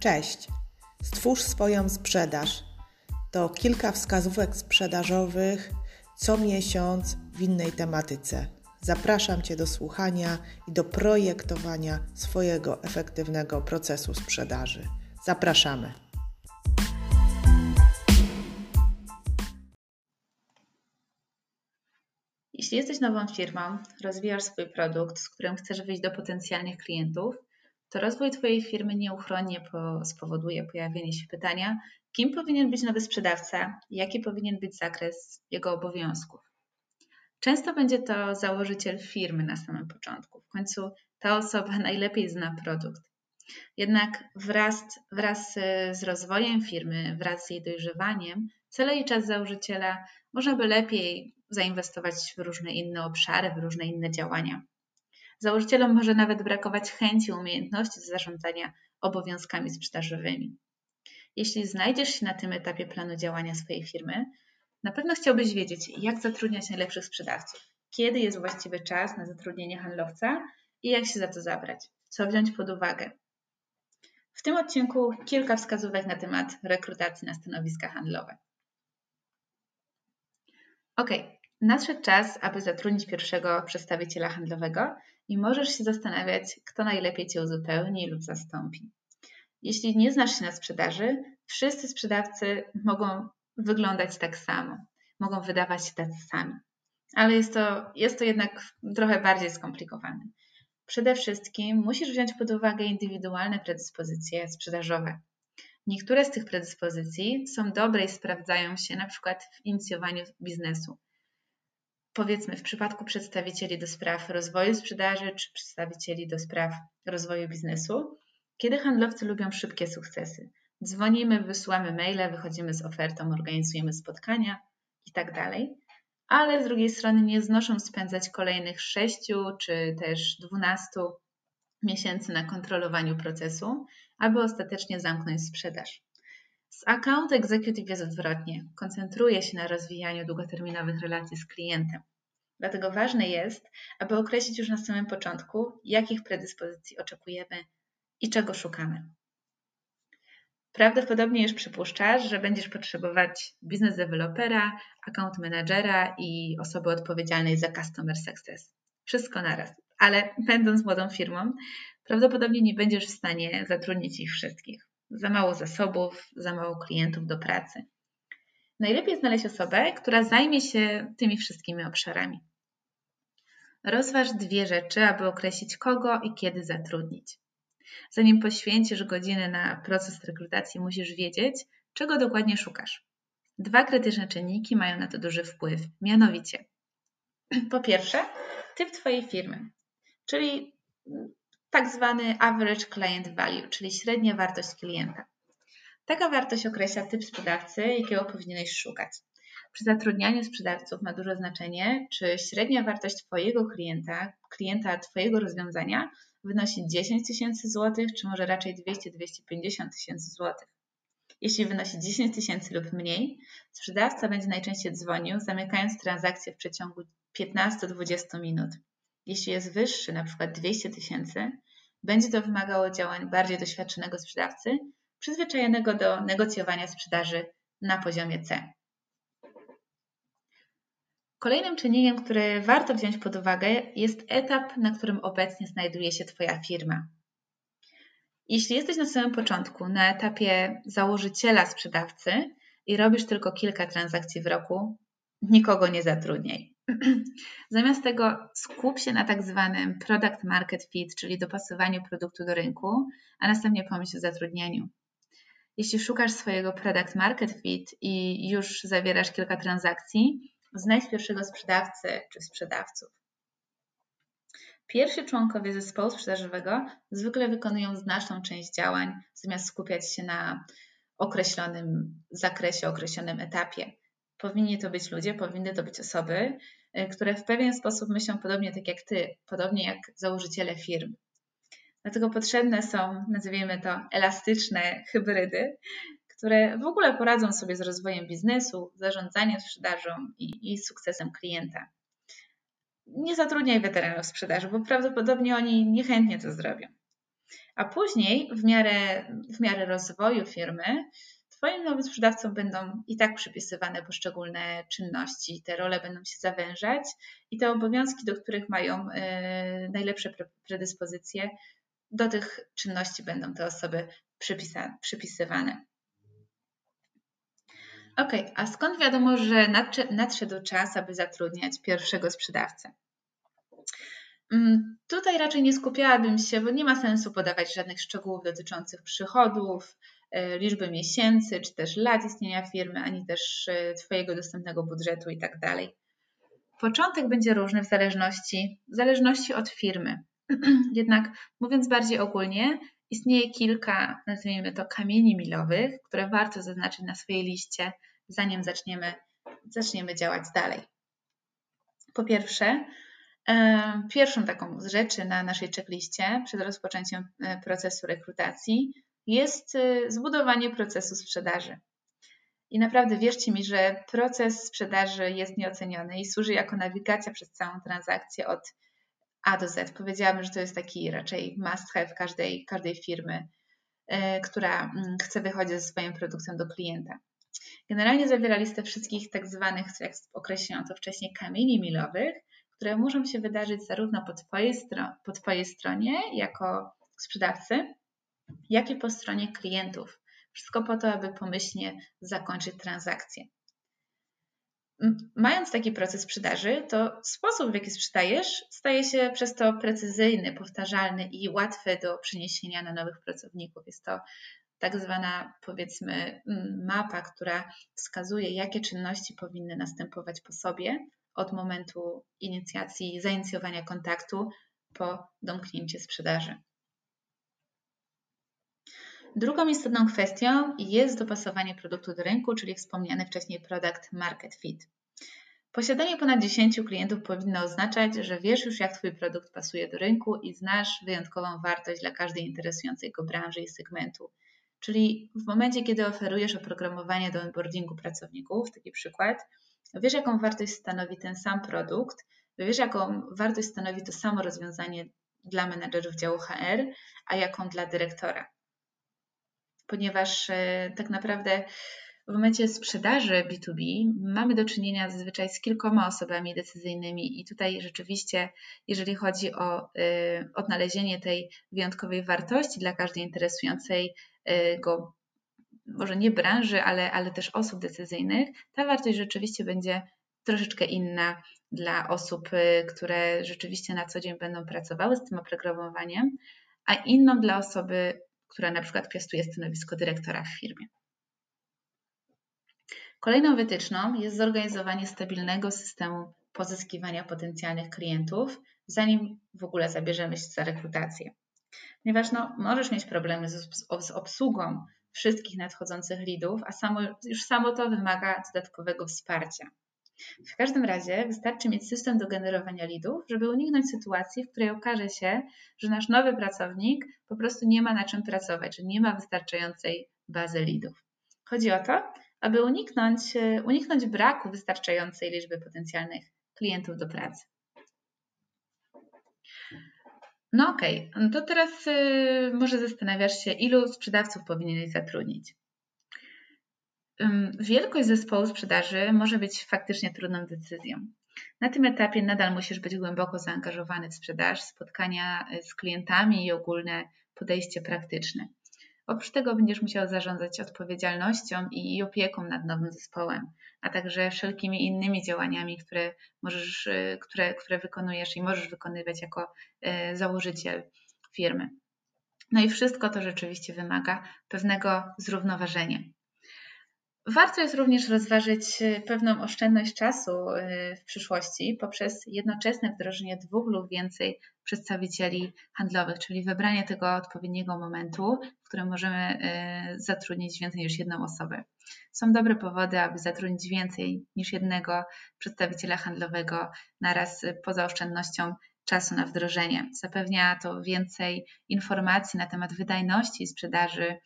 Cześć! Stwórz swoją sprzedaż. To kilka wskazówek sprzedażowych co miesiąc w innej tematyce. Zapraszam Cię do słuchania i do projektowania swojego efektywnego procesu sprzedaży. Zapraszamy. Jeśli jesteś nową firmą, rozwijasz swój produkt, z którym chcesz wyjść do potencjalnych klientów, to rozwój Twojej firmy nieuchronnie po, spowoduje pojawienie się pytania, kim powinien być nowy sprzedawca, jaki powinien być zakres jego obowiązków. Często będzie to założyciel firmy na samym początku. W końcu ta osoba najlepiej zna produkt. Jednak wraz, wraz z rozwojem firmy, wraz z jej dojrzewaniem, cele i czas założyciela można by lepiej zainwestować w różne inne obszary, w różne inne działania. Założycielom może nawet brakować chęci, umiejętności zarządzania obowiązkami sprzedażowymi. Jeśli znajdziesz się na tym etapie planu działania swojej firmy, na pewno chciałbyś wiedzieć, jak zatrudniać najlepszych sprzedawców, kiedy jest właściwy czas na zatrudnienie handlowca i jak się za to zabrać, co wziąć pod uwagę. W tym odcinku kilka wskazówek na temat rekrutacji na stanowiska handlowe. Ok, nadszedł czas, aby zatrudnić pierwszego przedstawiciela handlowego i możesz się zastanawiać, kto najlepiej Cię uzupełni lub zastąpi. Jeśli nie znasz się na sprzedaży, wszyscy sprzedawcy mogą wyglądać tak samo, mogą wydawać się tacy sami. Ale jest to, jest to jednak trochę bardziej skomplikowane. Przede wszystkim musisz wziąć pod uwagę indywidualne predyspozycje sprzedażowe. Niektóre z tych predyspozycji są dobre i sprawdzają się na przykład w inicjowaniu biznesu. Powiedzmy w przypadku przedstawicieli do spraw rozwoju sprzedaży czy przedstawicieli do spraw rozwoju biznesu, kiedy handlowcy lubią szybkie sukcesy. Dzwonimy, wysyłamy maile, wychodzimy z ofertą, organizujemy spotkania itd. Tak ale z drugiej strony nie znoszą spędzać kolejnych 6 czy też 12 miesięcy na kontrolowaniu procesu, aby ostatecznie zamknąć sprzedaż. Z account executive jest odwrotnie. Koncentruje się na rozwijaniu długoterminowych relacji z klientem. Dlatego ważne jest, aby określić już na samym początku, jakich predyspozycji oczekujemy i czego szukamy. Prawdopodobnie już przypuszczasz, że będziesz potrzebować biznes dewelopera, account managera i osoby odpowiedzialnej za customer success. Wszystko naraz. Ale będąc młodą firmą, prawdopodobnie nie będziesz w stanie zatrudnić ich wszystkich. Za mało zasobów, za mało klientów do pracy. Najlepiej znaleźć osobę, która zajmie się tymi wszystkimi obszarami. Rozważ dwie rzeczy, aby określić kogo i kiedy zatrudnić. Zanim poświęcisz godzinę na proces rekrutacji, musisz wiedzieć, czego dokładnie szukasz. Dwa krytyczne czynniki mają na to duży wpływ, mianowicie po pierwsze, typ Twojej firmy, czyli tak zwany average client value, czyli średnia wartość klienta. Taka wartość określa typ sprzedawcy, jakiego powinieneś szukać. Przy zatrudnianiu sprzedawców ma duże znaczenie, czy średnia wartość Twojego klienta, klienta Twojego rozwiązania wynosi 10 tysięcy złotych, czy może raczej 200-250 tysięcy złotych. Jeśli wynosi 10 tysięcy lub mniej, sprzedawca będzie najczęściej dzwonił, zamykając transakcję w przeciągu 15-20 minut. Jeśli jest wyższy, np. 200 tysięcy, będzie to wymagało działań bardziej doświadczonego sprzedawcy, przyzwyczajonego do negocjowania sprzedaży na poziomie C. Kolejnym czynnikiem, który warto wziąć pod uwagę, jest etap, na którym obecnie znajduje się Twoja firma. Jeśli jesteś na samym początku, na etapie założyciela sprzedawcy i robisz tylko kilka transakcji w roku, nikogo nie zatrudniaj. Zamiast tego skup się na tak zwanym product market fit, czyli dopasowaniu produktu do rynku, a następnie pomyśl o zatrudnianiu. Jeśli szukasz swojego product market fit i już zawierasz kilka transakcji, Znajdź pierwszego sprzedawcę czy sprzedawców. Pierwsi członkowie zespołu sprzedażowego zwykle wykonują znaczną część działań, zamiast skupiać się na określonym zakresie, określonym etapie. Powinni to być ludzie, powinny to być osoby, y, które w pewien sposób myślą podobnie tak jak ty, podobnie jak założyciele firm. Dlatego potrzebne są, nazwijmy to, elastyczne hybrydy, które w ogóle poradzą sobie z rozwojem biznesu, zarządzaniem sprzedażą i, i sukcesem klienta. Nie zatrudniaj weteranów sprzedaży, bo prawdopodobnie oni niechętnie to zrobią. A później, w miarę, w miarę rozwoju firmy, Twoim nowym sprzedawcom będą i tak przypisywane poszczególne czynności, te role będą się zawężać i te obowiązki, do których mają e, najlepsze predyspozycje, do tych czynności będą te osoby przypisywane. Ok, a skąd wiadomo, że nadszedł czas, aby zatrudniać pierwszego sprzedawcę? Mm, tutaj raczej nie skupiałabym się, bo nie ma sensu podawać żadnych szczegółów dotyczących przychodów, e, liczby miesięcy, czy też lat istnienia firmy, ani też e, Twojego dostępnego budżetu itd. Tak Początek będzie różny w zależności, w zależności od firmy. Jednak mówiąc bardziej ogólnie, istnieje kilka, nazwijmy to, kamieni milowych, które warto zaznaczyć na swojej liście, zanim zaczniemy, zaczniemy działać dalej. Po pierwsze, e, pierwszą taką z rzeczy na naszej checkliście przed rozpoczęciem e, procesu rekrutacji jest e, zbudowanie procesu sprzedaży. I naprawdę wierzcie mi, że proces sprzedaży jest nieoceniony i służy jako nawigacja przez całą transakcję od A do Z. Powiedziałabym, że to jest taki raczej must have każdej, każdej firmy, która mm, chce wychodzić ze swoim produktem do klienta. Generalnie zawiera listę wszystkich tak zwanych, jak określono to wcześniej, kamieni milowych, które muszą się wydarzyć zarówno po twojej, stro po twojej stronie jako sprzedawcy, jak i po stronie klientów. Wszystko po to, aby pomyślnie zakończyć transakcję. Mając taki proces sprzedaży, to sposób, w jaki sprzedajesz, staje się przez to precyzyjny, powtarzalny i łatwy do przeniesienia na nowych pracowników. Jest to tak zwana powiedzmy mapa, która wskazuje, jakie czynności powinny następować po sobie od momentu inicjacji, zainicjowania kontaktu po domknięcie sprzedaży. Drugą istotną kwestią jest dopasowanie produktu do rynku, czyli wspomniany wcześniej product market fit. Posiadanie ponad 10 klientów powinno oznaczać, że wiesz już, jak Twój produkt pasuje do rynku i znasz wyjątkową wartość dla każdej interesującej go branży i segmentu. Czyli w momencie, kiedy oferujesz oprogramowanie do onboardingu pracowników, taki przykład, wiesz, jaką wartość stanowi ten sam produkt, wiesz, jaką wartość stanowi to samo rozwiązanie dla menedżerów działu HR, a jaką dla dyrektora. Ponieważ e, tak naprawdę w momencie sprzedaży B2B mamy do czynienia zazwyczaj z kilkoma osobami decyzyjnymi, i tutaj rzeczywiście, jeżeli chodzi o y, odnalezienie tej wyjątkowej wartości dla każdej interesującej y, go, może nie branży, ale, ale też osób decyzyjnych, ta wartość rzeczywiście będzie troszeczkę inna dla osób, które rzeczywiście na co dzień będą pracowały z tym oprogramowaniem, a inną dla osoby, która na przykład piastuje stanowisko dyrektora w firmie. Kolejną wytyczną jest zorganizowanie stabilnego systemu pozyskiwania potencjalnych klientów, zanim w ogóle zabierzemy się za rekrutację. Ponieważ no, możesz mieć problemy z, obsługą wszystkich nadchodzących lidów, a samo, już samo to wymaga dodatkowego wsparcia. W każdym razie wystarczy mieć system do generowania lidów, żeby uniknąć sytuacji, w której okaże się, że nasz nowy pracownik po prostu nie ma na czym pracować, że nie ma wystarczającej bazy lidów. Chodzi o to, aby uniknąć, e, uniknąć braku wystarczającej liczby potencjalnych klientów do pracy. No okej, okay. to teraz y, może zastanawiasz się, ilu sprzedawców powinieneś zatrudnić. Wielkość zespołu sprzedaży może być faktycznie trudną decyzją. Na tym etapie nadal musisz być głęboko zaangażowany w sprzedaż, spotkania y, z klientami i ogólne podejście praktyczne. Oprócz tego będziesz musiał zarządzać odpowiedzialnością i opieką nad nowym zespołem, a także wszelkimi innymi działaniami, które, możesz, y, które, które wykonujesz i możesz wykonywać jako y, założyciel firmy. No i wszystko to rzeczywiście wymaga pewnego zrównoważenia. Warto jest również rozważyć e, pewną oszczędność czasu e, w przyszłości poprzez jednoczesne wdrożenie dwóch lub więcej przedstawicieli handlowych, czyli wybranie tego odpowiedniego momentu, w którym możemy e, zatrudnić więcej niż jedną osobę. Są dobre powody, aby zatrudnić więcej niż jednego przedstawiciela handlowego naraz poza oszczędnością czasu na wdrożenie. Zapewnia to więcej informacji na temat wydajności sprzedaży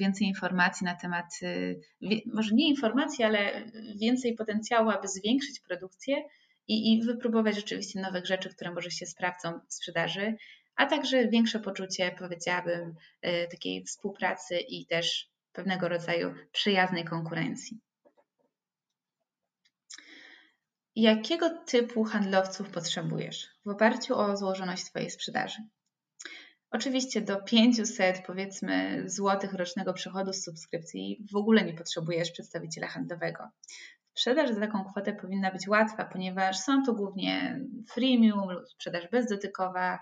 więcej informacji na temat, y, może nie informacji, ale więcej potencjału, aby zwiększyć produkcję i, i wypróbować rzeczywiście nowych rzeczy, które może się sprawdzą w sprzedaży, a także większe poczucie, powiedziałabym, takiej współpracy i też pewnego rodzaju przyjaznej konkurencji. Jakiego typu handlowców potrzebujesz w oparciu o złożoność Twojej sprzedaży? Oczywiście do 500 powiedzmy złotych rocznego przychodu z subskrypcji w ogóle nie potrzebujesz przedstawiciela handlowego. Sprzedaż za taką kwotę powinna być łatwa, ponieważ są to głównie freemium lub sprzedaż bezdotykowa,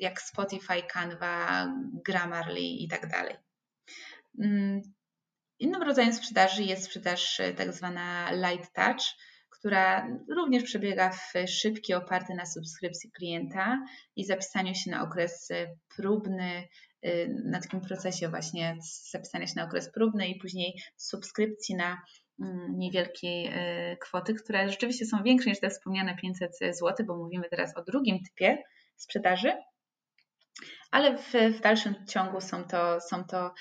jak Spotify, Canva, Grammarly i tak dalej. Mm, innym rodzajem sprzedaży jest sprzedaż tak zwana light touch, która również przebiega w szybki, oparty na subskrypcji klienta i zapisaniu się na okres próbny, y, na takim procesie właśnie zapisania się na okres próbny i później subskrypcji na mm, niewielkiej y, kwoty, które rzeczywiście są większe niż te wspomniane 500 zł, bo mówimy teraz o drugim typie sprzedaży, ale w, w dalszym ciągu są to, są to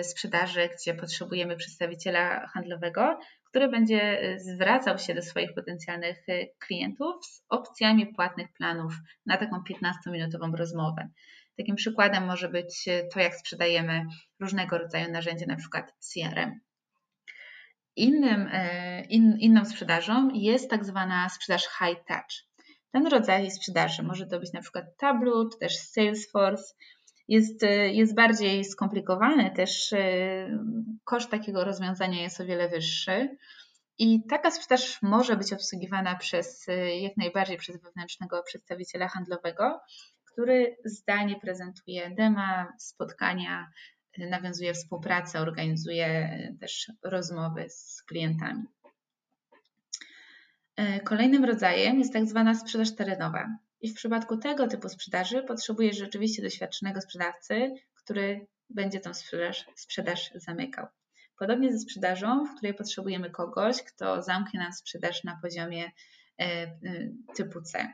y, sprzedaże, gdzie potrzebujemy przedstawiciela handlowego, który będzie y, zwracał się do swoich potencjalnych y, klientów z opcjami płatnych planów na taką 15-minutową rozmowę. Takim przykładem może być y, to, jak sprzedajemy różnego rodzaju narzędzia, na przykład CRM. Innym, in, inną sprzedażą jest tak zwana sprzedaż high touch. Ten rodzaj sprzedaży może to być na przykład Tableau, czy też Salesforce, jest, jest bardziej skomplikowany, też e, koszt takiego rozwiązania jest o wiele wyższy. I taka sprzedaż może być obsługiwana przez e, jak najbardziej przez wewnętrznego przedstawiciela handlowego, który zdalnie prezentuje dema, spotkania, nawiązuje współpracę, organizuje też rozmowy z klientami. Kolejnym rodzajem jest tak zwana sprzedaż terenowa. I w przypadku tego typu sprzedaży potrzebujesz rzeczywiście doświadczonego sprzedawcy, który będzie tą sprzedaż, sprzedaż zamykał. Podobnie ze sprzedażą, w której potrzebujemy kogoś, kto zamknie nam sprzedaż na poziomie e, e, typu C.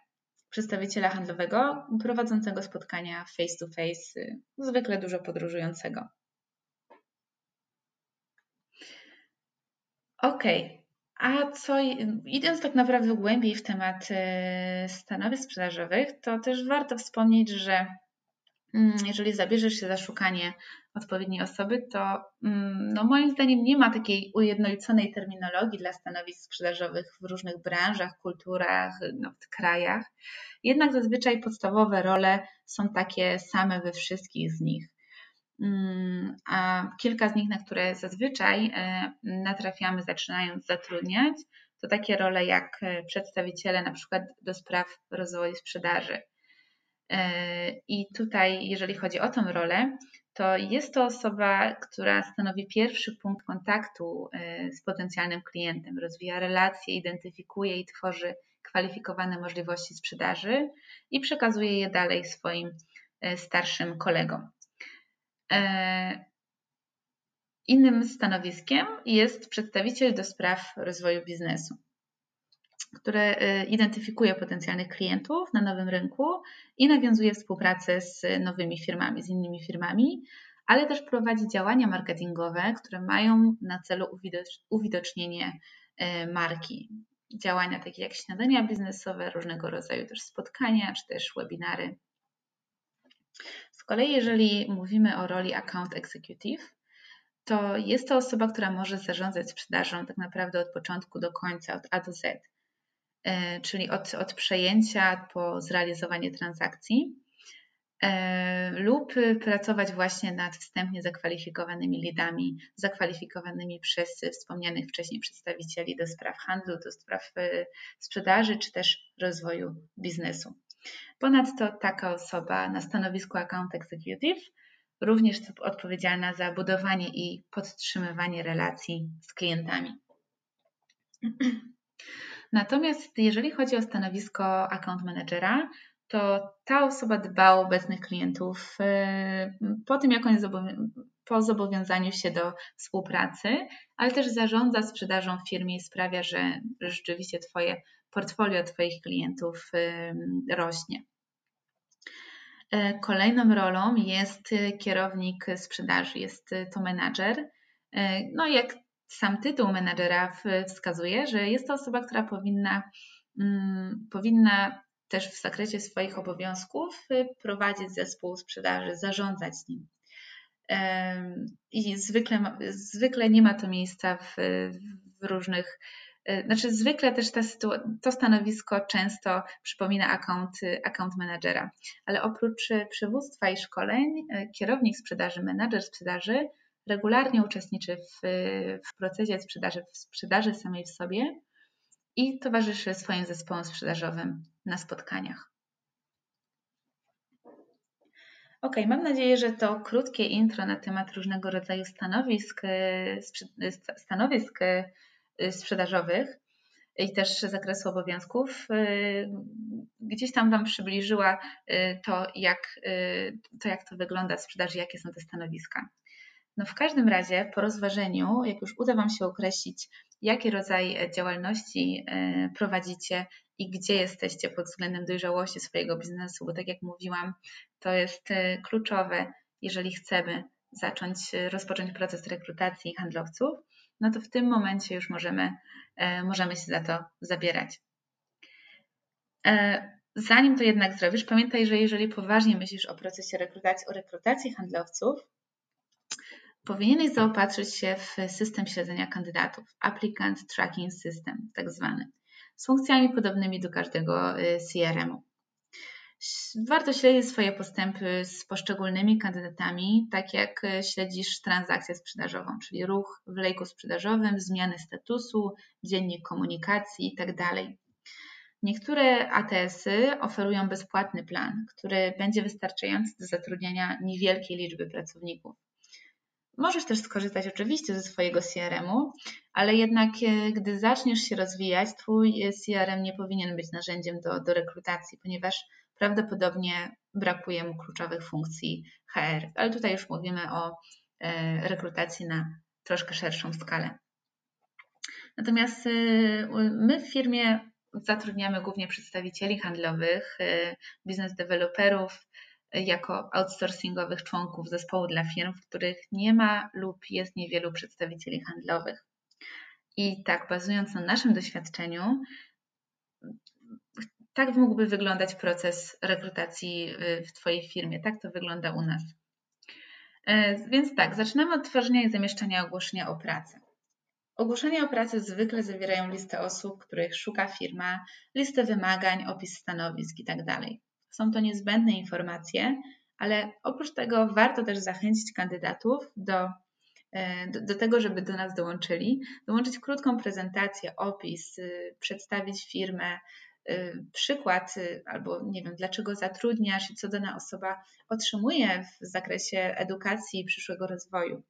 Przedstawiciela handlowego prowadzącego spotkania face to face, e, zwykle dużo podróżującego. Ok, a co, idąc tak naprawdę głębiej w temat e, stanowisk sprzedażowych, to też warto wspomnieć, że mm, jeżeli zabierzesz się za szukanie odpowiedniej osoby, to mm, no moim zdaniem nie ma takiej ujednoliconej terminologii dla stanowisk sprzedażowych w różnych branżach, kulturach, no, krajach. Jednak zazwyczaj podstawowe role są takie same we wszystkich z nich. Mm, a kilka z nich, na które zazwyczaj e, natrafiamy zaczynając zatrudniać, to takie role jak e, przedstawiciele na przykład do spraw rozwoju sprzedaży. E, I tutaj, jeżeli chodzi o tą rolę, to jest to osoba, która stanowi pierwszy punkt kontaktu z potencjalnym klientem, rozwija relacje, identyfikuje i tworzy kwalifikowane możliwości sprzedaży i przekazuje je dalej swoim starszym kolegom. E, innym stanowiskiem jest przedstawiciel do spraw rozwoju biznesu, który e, identyfikuje potencjalnych klientów na nowym rynku i nawiązuje współpracę z nowymi firmami, z innymi firmami, ale też prowadzi działania marketingowe, które mają na celu uwidocznienie e, marki. Działania takie jak śniadania biznesowe, różnego rodzaju też spotkania, czy też webinary z kolei, jeżeli mówimy o roli account executive, to jest to osoba, która może zarządzać sprzedażą tak naprawdę od początku do końca, od A do Z, e, czyli od, od przejęcia po zrealizowanie transakcji e, lub pracować właśnie nad wstępnie zakwalifikowanymi lidami, zakwalifikowanymi przez wspomnianych wcześniej przedstawicieli do spraw handlu, do spraw e, sprzedaży czy też rozwoju biznesu. Ponadto taka osoba na stanowisku Account Executive również odpowiedzialna za budowanie i podtrzymywanie relacji z klientami. Natomiast jeżeli chodzi o stanowisko account managera, to ta osoba dba o obecnych klientów y, po tym, jak oni po zobowiązaniu się do współpracy, ale też zarządza sprzedażą w firmie i sprawia, że rzeczywiście Twoje portfolio Twoich klientów y, rośnie. E, kolejną rolą jest y, kierownik sprzedaży, jest y, to menadżer. E, no jak sam tytuł menadżera wskazuje, że jest to osoba, która powinna, mm, powinna też w zakresie swoich obowiązków prowadzić zespół sprzedaży, zarządzać nim. I zwykle, zwykle nie ma to miejsca w, w różnych znaczy, zwykle też ta to stanowisko często przypomina account, account managera, ale oprócz przywództwa i szkoleń, e, kierownik sprzedaży, menadżer sprzedaży regularnie uczestniczy w, w procesie sprzedaży, w sprzedaży samej w sobie i towarzyszy swoim zespołom sprzedażowym na spotkaniach. Ok, mam nadzieję, że to krótkie intro na temat różnego rodzaju stanowisk, e, stanowisk sprzedażowych i też zakresu obowiązków, y, gdzieś tam Wam przybliżyła y, to, jak to, jak to wygląda w sprzedaży, jakie są te stanowiska. No w każdym razie po rozważeniu, jak już uda Wam się określić, jaki rodzaj działalności prowadzicie i gdzie jesteście pod względem dojrzałości swojego biznesu, bo tak jak mówiłam, to jest kluczowe, jeżeli chcemy zacząć, rozpocząć proces rekrutacji handlowców, no to w tym momencie już możemy, e, możemy się za to zabierać. E, zanim to jednak zrobisz, pamiętaj, że jeżeli poważnie myślisz o procesie rekrutacji, o rekrutacji handlowców, powinieneś zaopatrzyć się w system śledzenia kandydatów, Applicant Tracking System, tak zwany, z funkcjami podobnymi do każdego e, CRM-u. Warto śledzić swoje postępy z poszczególnymi kandydatami, tak jak e, śledzisz transakcję sprzedażową, czyli ruch w lejku sprzedażowym, zmiany statusu, dziennik komunikacji itd. Tak Niektóre ATS-y oferują bezpłatny plan, który będzie wystarczający do zatrudniania niewielkiej liczby pracowników. Możesz też skorzystać oczywiście ze swojego CRM-u, ale jednak e, gdy zaczniesz się rozwijać, Twój e, CRM nie powinien być narzędziem do, do rekrutacji, ponieważ prawdopodobnie brakuje mu kluczowych funkcji HR. Ale tutaj już mówimy o e, rekrutacji na troszkę szerszą skalę. Natomiast e, my w firmie zatrudniamy głównie przedstawicieli handlowych, e, biznes deweloperów, jako outsourcingowych członków zespołu dla firm, w których nie ma lub jest niewielu przedstawicieli handlowych. I tak, bazując na naszym doświadczeniu, tak mógłby wyglądać proces rekrutacji y, w Twojej firmie. Tak to wygląda u nas. E, więc tak, zaczynamy od tworzenia i zamieszczania ogłoszenia o pracę. Ogłoszenia o pracę zwykle zawierają listę osób, których szuka firma, listę wymagań, opis stanowisk itd. Tak Są to niezbędne informacje, ale oprócz tego warto też zachęcić kandydatów do, e, do, do, tego, żeby do nas dołączyli, dołączyć krótką prezentację, opis, y, przedstawić firmę, przykład, y, albo nie wiem, dlaczego zatrudniasz i co dana osoba otrzymuje w zakresie edukacji i przyszłego rozwoju.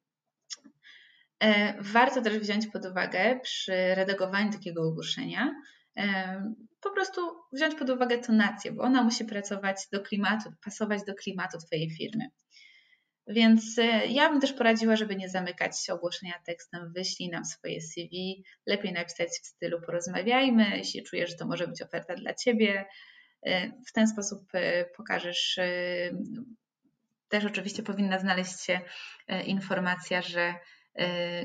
E, warto też wziąć pod uwagę przy redagowaniu takiego ogłoszenia, e, po prostu wziąć pod uwagę tonację, bo ona musi pracować do klimatu, pasować do klimatu Twojej firmy. Więc e, ja bym też poradziła, żeby nie zamykać ogłoszenia tekstem, wyślij nam swoje CV, lepiej napisać w stylu porozmawiajmy, jeśli czujesz, że to może być oferta dla Ciebie. E, w ten sposób e, pokażesz, też oczywiście powinna znaleźć się informacja, że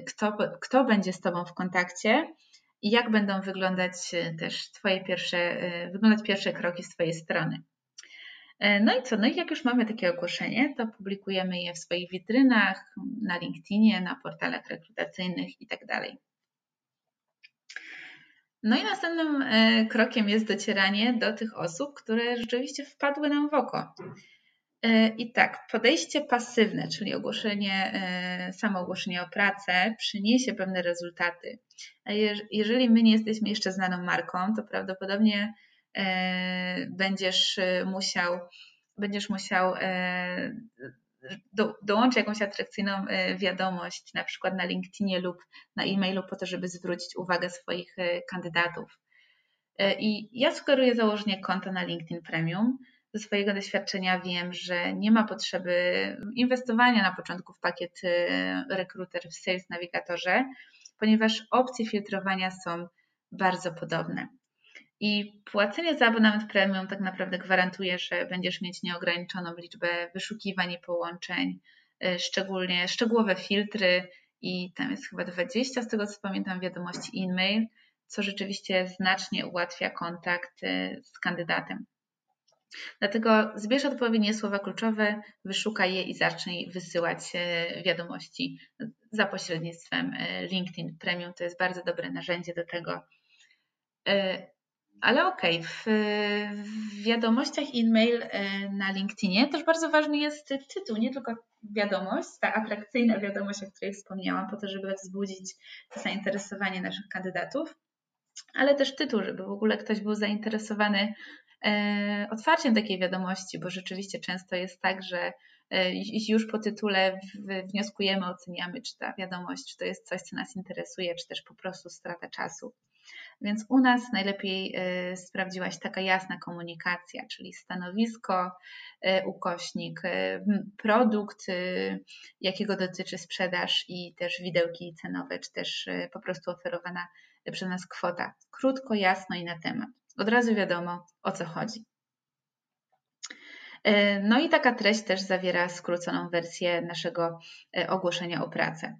kto, kto będzie z Tobą w kontakcie i jak będą wyglądać też Twoje pierwsze, wyglądać pierwsze kroki z Twojej strony. E, no i co? No i jak już mamy takie ogłoszenie, to publikujemy je w swoich witrynach, na LinkedInie, na portalach rekrutacyjnych itd. Tak no i następnym e, krokiem jest docieranie do tych osób, które rzeczywiście wpadły nam w oko. E, I tak, podejście pasywne, czyli ogłoszenie, samo ogłoszenie o pracę, przyniesie pewne rezultaty. Jeżeli my nie jesteśmy jeszcze znaną marką, to prawdopodobnie będziesz e, musiał, będziesz musiał e, do, dołączyć jakąś atrakcyjną wiadomość, na przykład na LinkedInie lub na e-mailu, po to, żeby zwrócić uwagę swoich kandydatów. I ja sugeruję założenie konta na LinkedIn Premium. Ze swojego doświadczenia wiem, że nie ma potrzeby inwestowania na początku w pakiet rekruter w Sales Navigatorze, ponieważ opcje filtrowania są bardzo podobne. I płacenie za abonament premium tak naprawdę gwarantuje, że będziesz mieć nieograniczoną liczbę wyszukiwań i połączeń, y, szczególnie szczegółowe filtry i tam jest chyba 20 z tego co pamiętam wiadomości e-mail, co rzeczywiście znacznie ułatwia kontakt y, z kandydatem. Dlatego zbierz odpowiednie słowa kluczowe, wyszukaj je i zacznij wysyłać e, wiadomości za pośrednictwem LinkedIn Premium. To jest bardzo dobre narzędzie do tego. E, ale okej, okay, w, w, wiadomościach e-mail na LinkedInie też bardzo ważny jest tytuł, nie tylko wiadomość, ta atrakcyjna wiadomość, o której wspomniałam, po to, żeby wzbudzić zainteresowanie naszych kandydatów, ale też tytuł, żeby w ogóle ktoś był zainteresowany E, otwarciem takiej wiadomości, bo rzeczywiście często jest tak, że e, już po tytule wnioskujemy, oceniamy, czy ta wiadomość, czy to jest coś, co nas interesuje, czy też po prostu strata czasu. Więc u nas najlepiej e, sprawdziłaś taka jasna komunikacja, czyli stanowisko, ukośnik, produkt, jakiego dotyczy sprzedaż i też widełki cenowe, czy też po prostu oferowana przez nas kwota. Krótko, jasno i na temat od razu wiadomo o co chodzi. No i taka treść też zawiera skróconą wersję naszego ogłoszenia o pracę.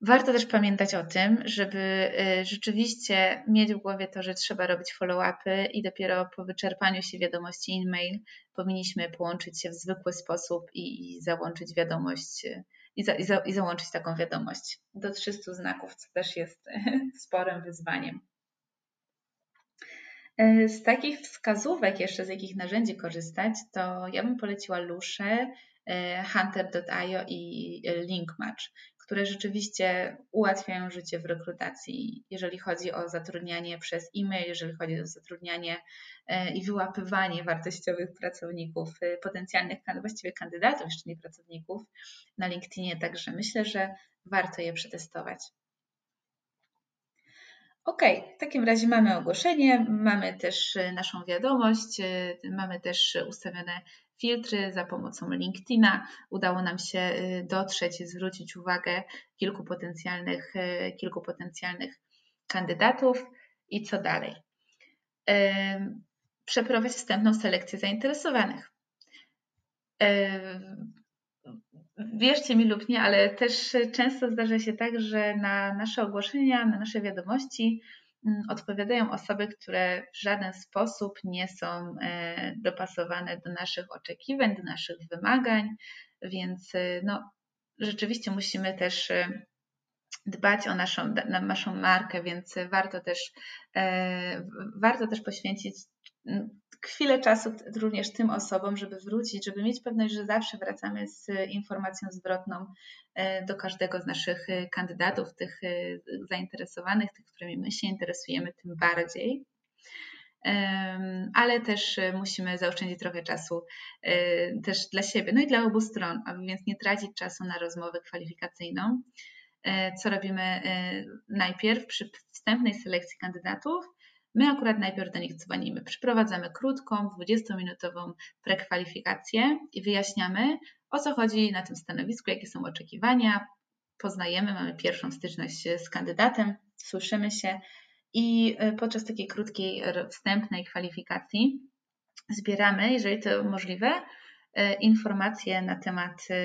Warto też pamiętać o tym, żeby e, rzeczywiście mieć w głowie to, że trzeba robić follow-upy i dopiero po wyczerpaniu się wiadomości e-mail powinniśmy połączyć się w zwykły sposób i, załączyć wiadomość i, za, i, za, i załączyć taką wiadomość do 300 znaków, co też jest sporym wyzwaniem. E, z takich wskazówek, jeszcze z jakich narzędzi korzystać, to ja bym poleciła Lusze, e, Hunter.io i Linkmatch, które rzeczywiście ułatwiają życie w rekrutacji, jeżeli chodzi o zatrudnianie przez e-mail, jeżeli chodzi o zatrudnianie e, i wyłapywanie wartościowych pracowników, potencjalnych, właściwie kandydatów, jeszcze nie pracowników na LinkedInie. Także myślę, że warto je przetestować. Ok, w takim razie mamy ogłoszenie, mamy też e, naszą wiadomość, e, mamy też ustawione filtry za pomocą LinkedIna. Udało nam się e, dotrzeć i zwrócić uwagę kilku potencjalnych, kilku potencjalnych kandydatów. I co dalej? Przeprowadzić wstępną selekcję zainteresowanych wierzcie mi lub nie, ale też często zdarza się tak, że na nasze ogłoszenia, na nasze wiadomości odpowiadają osoby, które w żaden sposób nie są e, dopasowane do naszych oczekiwań, do naszych wymagań, więc e, no, rzeczywiście musimy też e, dbać o naszą, na naszą markę, więc warto też, warto też poświęcić chwilę czasu również tym osobom, żeby wrócić, żeby mieć pewność, że zawsze wracamy z informacją zwrotną e, do każdego z naszych e, kandydatów, tych e, zainteresowanych, tych, którymi my się interesujemy, tym bardziej. Ale też musimy zaoszczędzić trochę czasu też dla siebie, no i dla obu stron, aby więc nie tracić czasu na rozmowę kwalifikacyjną. Co robimy najpierw przy wstępnej selekcji kandydatów? My akurat najpierw do nich dzwonimy. Przeprowadzamy krótką, 20-minutową prekwalifikację i wyjaśniamy, o co chodzi na tym stanowisku, jakie są oczekiwania. Poznajemy, mamy pierwszą styczność z kandydatem, słyszymy się i e, podczas takiej krótkiej, wstępnej kwalifikacji zbieramy, jeżeli to możliwe, informacje na temat, e,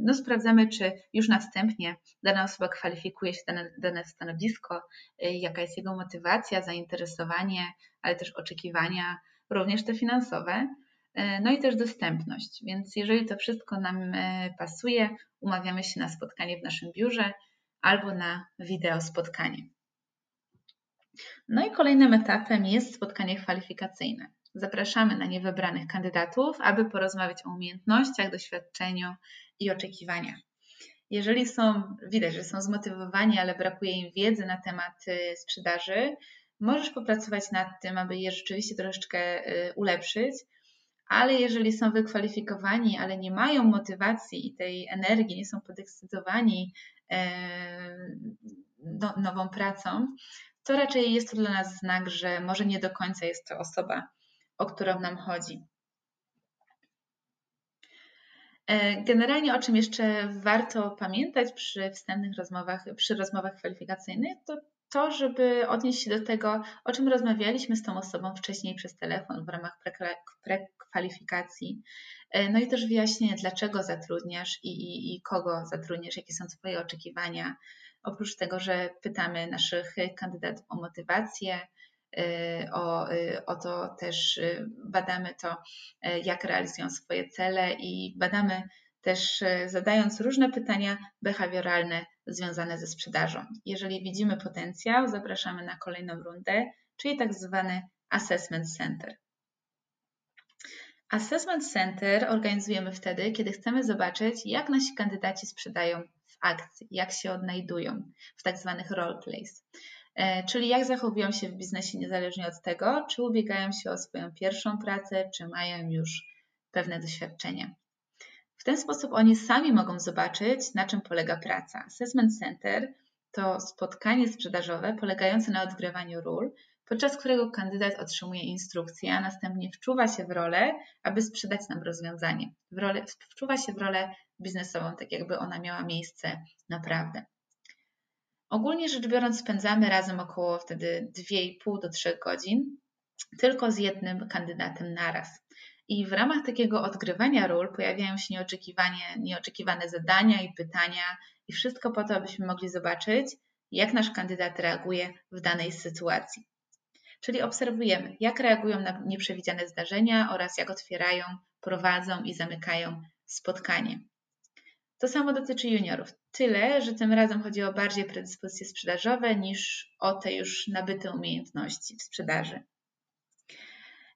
no sprawdzamy, czy już następnie dana osoba kwalifikuje się dane, dane stanowisko, e, jaka jest jego motywacja, zainteresowanie, ale też oczekiwania, również te finansowe. No i też dostępność. Więc jeżeli to wszystko nam pasuje, umawiamy się na spotkanie w naszym biurze albo na wideo spotkanie. No i kolejnym etapem jest spotkanie kwalifikacyjne. Zapraszamy na niewybranych kandydatów, aby porozmawiać o umiejętnościach, doświadczeniu i oczekiwaniach. Jeżeli są, widać, że są zmotywowani, ale brakuje im wiedzy na temat y, sprzedaży, możesz popracować nad tym, aby je rzeczywiście troszeczkę y, ulepszyć, ale jeżeli są wykwalifikowani, ale nie mają motywacji i tej energii, nie są podekscytowani no, nową pracą, to raczej jest to dla nas znak, że może nie do końca jest to osoba, o którą nam chodzi. E, generalnie o czym jeszcze warto pamiętać przy wstępnych rozmowach, przy rozmowach kwalifikacyjnych, to to, żeby odnieść się do tego, o czym rozmawialiśmy z tą osobą wcześniej przez telefon w ramach prekwalifikacji. E, no i też wyjaśnienie, dlaczego zatrudniasz i, i, i kogo zatrudniasz, jakie są Twoje oczekiwania. Oprócz tego, że pytamy naszych kandydatów o motywację, o, o to też badamy to, jak realizują swoje cele i badamy też zadając różne pytania behawioralne związane ze sprzedażą. Jeżeli widzimy potencjał, zapraszamy na kolejną rundę, czyli tak zwany Assessment Center. Assessment Center organizujemy wtedy, kiedy chcemy zobaczyć, jak nasi kandydaci sprzedają w akcji, jak się odnajdują w tak zwanych role plays. E, czyli jak zachowują się w biznesie niezależnie od tego, czy ubiegają się o swoją pierwszą pracę, czy mają już pewne doświadczenie. W ten sposób oni sami mogą zobaczyć, na czym polega praca. Assessment Center to spotkanie sprzedażowe polegające na odgrywaniu ról, podczas którego kandydat otrzymuje instrukcje, a następnie wczuwa się w rolę, aby sprzedać nam rozwiązanie. W rolę, wczuwa się w rolę biznesową, tak jakby ona miała miejsce naprawdę. Ogólnie rzecz biorąc, spędzamy razem około wtedy 2,5 do 3 godzin, tylko z jednym kandydatem naraz. I w ramach takiego odgrywania ról pojawiają się nieoczekiwane, nieoczekiwane zadania i pytania, i wszystko po to, abyśmy mogli zobaczyć, jak nasz kandydat reaguje w danej sytuacji. Czyli obserwujemy, jak reagują na nieprzewidziane zdarzenia oraz jak otwierają, prowadzą i zamykają spotkanie. To samo dotyczy juniorów. Tyle, że tym razem chodzi o bardziej predyspozycje sprzedażowe niż o te już nabyte umiejętności w sprzedaży.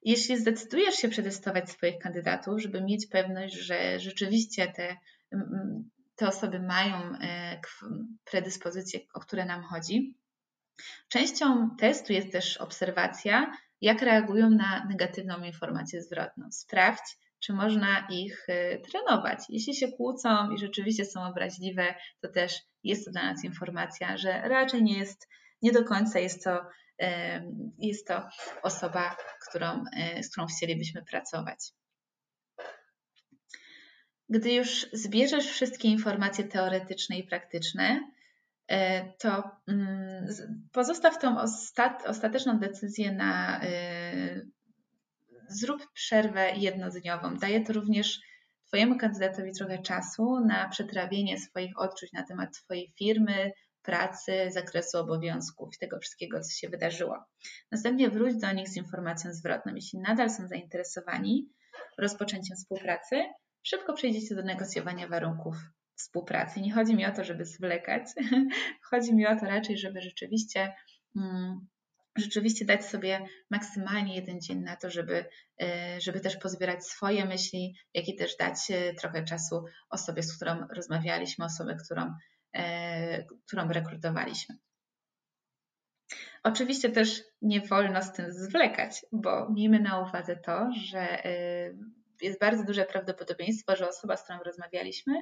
Jeśli zdecydujesz się przetestować swoich kandydatów, żeby mieć pewność, że rzeczywiście te, te osoby mają e, predyspozycje, o które nam chodzi, częścią testu jest też obserwacja, jak reagują na negatywną informację zwrotną. Sprawdź, czy można ich e, trenować. Jeśli się kłócą i rzeczywiście są obraźliwe, to też jest to dla nas informacja, że raczej nie jest, nie do końca jest to jest to osoba, którą, e, z którą chcielibyśmy pracować. Gdy już zbierzesz wszystkie informacje teoretyczne i praktyczne, e, to mm, pozostaw tą ostateczną decyzję na e, zrób przerwę jednodniową. Daje to również Twojemu kandydatowi trochę czasu na przetrawienie swoich odczuć na temat Twojej firmy, pracy, zakresu obowiązków i tego wszystkiego, co się wydarzyło. Następnie wróć do nich z informacją zwrotną. Jeśli nadal są zainteresowani rozpoczęciem współpracy, szybko przejdziecie do negocjowania warunków współpracy. Nie chodzi mi o to, żeby zwlekać, chodzi mi o to raczej, żeby rzeczywiście. Rzeczywiście dać sobie maksymalnie jeden dzień na to, żeby, e, żeby też pozbierać swoje myśli, jak i też dać e, trochę czasu osobie, z którą rozmawialiśmy, osobie, którą E, którą rekrutowaliśmy. Oczywiście też nie wolno z tym zwlekać, bo miejmy na uwadze to, że jest bardzo duże prawdopodobieństwo, że osoba, z którą rozmawialiśmy,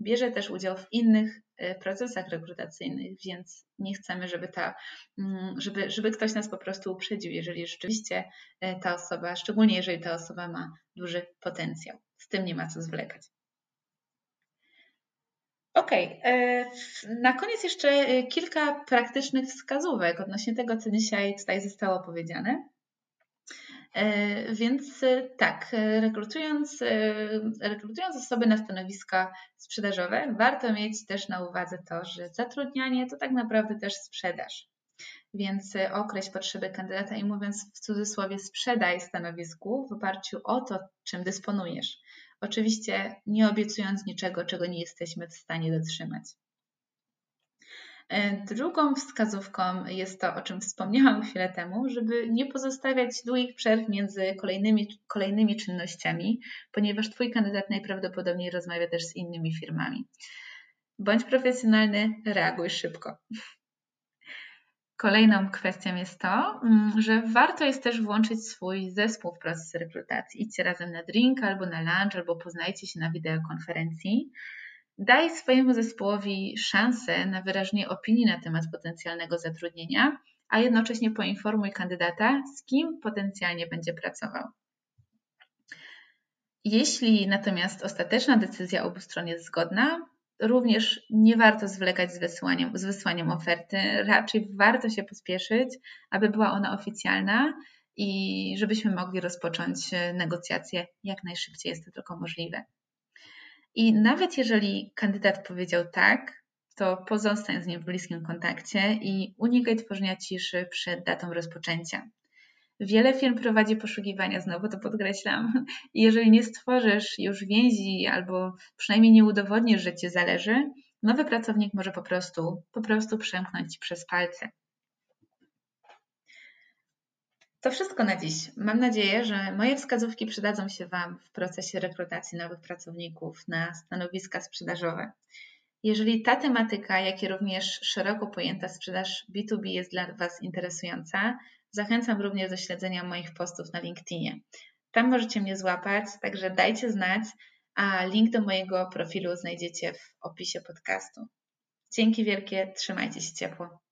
bierze też udział w innych e, procesach rekrutacyjnych, więc nie chcemy, żeby, ta, mm, żeby, żeby ktoś nas po prostu uprzedził, jeżeli rzeczywiście ta osoba, szczególnie jeżeli ta osoba ma duży potencjał. Z tym nie ma co zwlekać. Okay. E, na koniec jeszcze e, kilka praktycznych wskazówek odnośnie tego, co dzisiaj tutaj zostało powiedziane. E, więc tak, rekrutując, rekrutując osoby na stanowiska sprzedażowe, warto mieć też na uwadze to, że zatrudnianie to tak naprawdę też sprzedaż. Więc określ potrzeby kandydata i mówiąc w cudzysłowie, sprzedaj stanowisku w oparciu o to, czym dysponujesz. Oczywiście nie obiecując niczego, czego nie jesteśmy w stanie dotrzymać. E, drugą wskazówką jest to, o czym wspomniałam chwilę temu, żeby nie pozostawiać długich przerw między kolejnymi, kolejnymi czynnościami, ponieważ Twój kandydat najprawdopodobniej rozmawia też z innymi firmami. Bądź profesjonalny, reaguj szybko. Kolejną kwestią jest to, mm, że warto jest też włączyć swój zespół w proces rekrutacji. Idźcie razem na drink albo na lunch, albo poznajcie się na wideokonferencji. Daj swojemu zespołowi szansę na wyrażenie opinii na temat potencjalnego zatrudnienia, a jednocześnie poinformuj kandydata, z kim potencjalnie będzie pracował. Jeśli natomiast ostateczna decyzja obu stron jest zgodna, również nie warto zwlekać z wysłaniem, z wysłaniem oferty. Raczej warto się pospieszyć, aby była ona oficjalna i żebyśmy mogli rozpocząć e, negocjacje jak najszybciej jest to tylko możliwe. I nawet jeżeli kandydat powiedział tak, to pozostań z nim w bliskim kontakcie i unikaj tworzenia ciszy przed datą rozpoczęcia. Wiele firm prowadzi poszukiwania, znowu to podkreślam. I jeżeli nie stworzysz już więzi albo przynajmniej nie udowodnisz, że ci zależy, nowy pracownik może po prostu, po prostu przemknąć przez palce. To wszystko na dziś. Mam nadzieję, że moje wskazówki przydadzą się Wam w procesie rekrutacji nowych pracowników na stanowiska sprzedażowe. Jeżeli ta tematyka, jak i również szeroko pojęta sprzedaż B2B jest dla Was interesująca, zachęcam również do śledzenia moich postów na LinkedInie. Tam możecie mnie złapać, także dajcie znać, a link do mojego profilu znajdziecie w opisie podcastu. Dzięki wielkie, trzymajcie się ciepło.